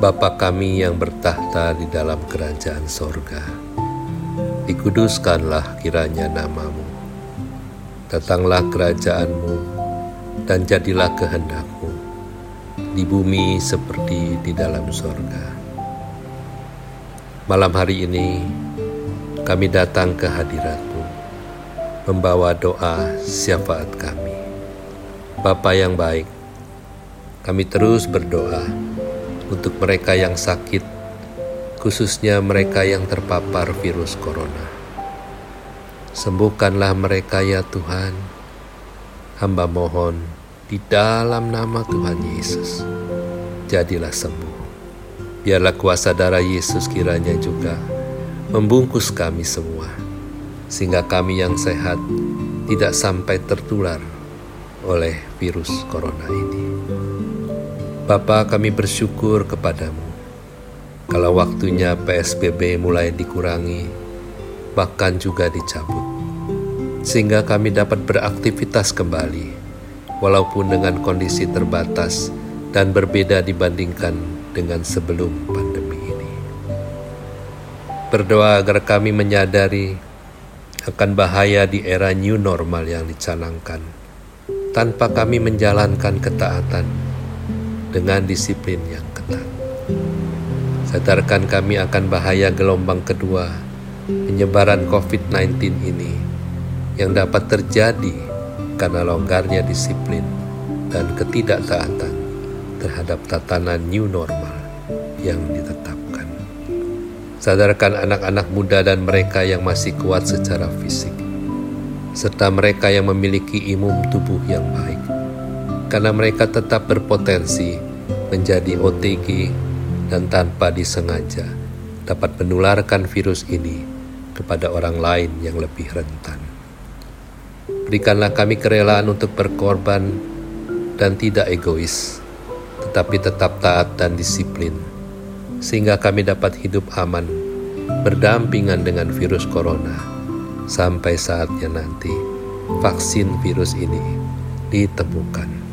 Bapa kami yang bertahta di dalam kerajaan sorga, dikuduskanlah kiranya namamu. Datanglah kerajaanmu dan jadilah kehendakmu di bumi seperti di dalam sorga. Malam hari ini kami datang ke hadiratmu, membawa doa syafaat kami. Bapa yang baik, kami terus berdoa untuk mereka yang sakit, khususnya mereka yang terpapar virus corona. Sembuhkanlah mereka ya Tuhan. Hamba mohon di dalam nama Tuhan Yesus. Jadilah sembuh. Biarlah kuasa darah Yesus kiranya juga membungkus kami semua, sehingga kami yang sehat tidak sampai tertular oleh virus corona ini. Bapa kami bersyukur kepadamu kalau waktunya PSBB mulai dikurangi, bahkan juga dicabut, sehingga kami dapat beraktivitas kembali, walaupun dengan kondisi terbatas dan berbeda dibandingkan dengan sebelum pandemi ini. Berdoa agar kami menyadari akan bahaya di era new normal yang dicanangkan, tanpa kami menjalankan ketaatan dengan disiplin yang ketat. Sadarkan kami akan bahaya gelombang kedua penyebaran COVID-19 ini yang dapat terjadi karena longgarnya disiplin dan ketidaktaatan terhadap tatanan new normal yang ditetapkan. Sadarkan anak-anak muda dan mereka yang masih kuat secara fisik, serta mereka yang memiliki imun tubuh yang baik karena mereka tetap berpotensi menjadi OTG dan tanpa disengaja dapat menularkan virus ini kepada orang lain yang lebih rentan. Berikanlah kami kerelaan untuk berkorban dan tidak egois, tetapi tetap taat dan disiplin, sehingga kami dapat hidup aman berdampingan dengan virus corona sampai saatnya nanti vaksin virus ini ditemukan.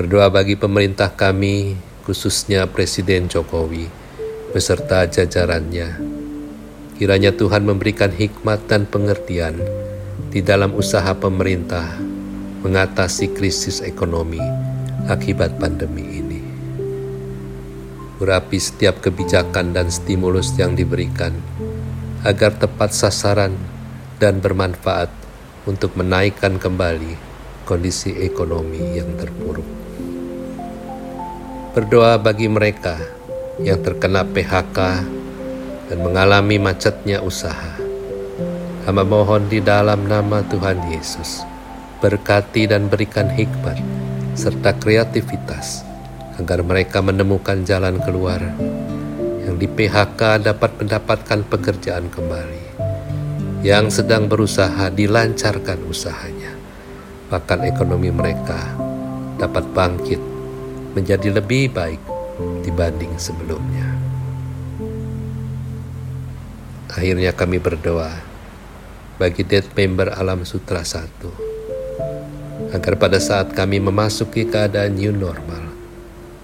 Berdoa bagi pemerintah kami, khususnya Presiden Jokowi, beserta jajarannya. Kiranya Tuhan memberikan hikmat dan pengertian di dalam usaha pemerintah mengatasi krisis ekonomi akibat pandemi ini. Urapi setiap kebijakan dan stimulus yang diberikan agar tepat sasaran dan bermanfaat untuk menaikkan kembali kondisi ekonomi yang terpuruk berdoa bagi mereka yang terkena PHK dan mengalami macetnya usaha. Hamba mohon di dalam nama Tuhan Yesus, berkati dan berikan hikmat serta kreativitas agar mereka menemukan jalan keluar yang di PHK dapat mendapatkan pekerjaan kembali. Yang sedang berusaha dilancarkan usahanya, bahkan ekonomi mereka dapat bangkit menjadi lebih baik dibanding sebelumnya. Akhirnya kami berdoa bagi dead member Alam Sutra 1 agar pada saat kami memasuki keadaan new normal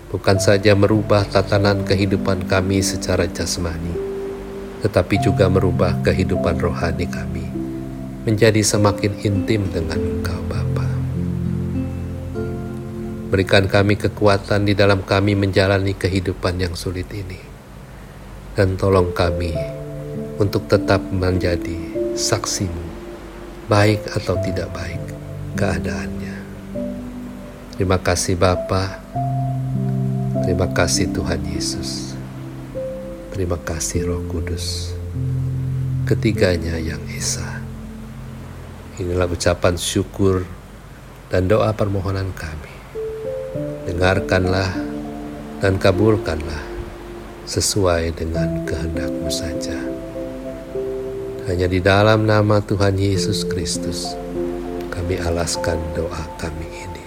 bukan saja merubah tatanan kehidupan kami secara jasmani tetapi juga merubah kehidupan rohani kami menjadi semakin intim dengan Engkau Bapa. Berikan kami kekuatan di dalam kami menjalani kehidupan yang sulit ini. Dan tolong kami untuk tetap menjadi saksimu, baik atau tidak baik keadaannya. Terima kasih Bapa. Terima kasih Tuhan Yesus. Terima kasih Roh Kudus. Ketiganya yang Esa. Inilah ucapan syukur dan doa permohonan kami dengarkanlah dan kabulkanlah sesuai dengan kehendakmu saja. Hanya di dalam nama Tuhan Yesus Kristus kami alaskan doa kami ini.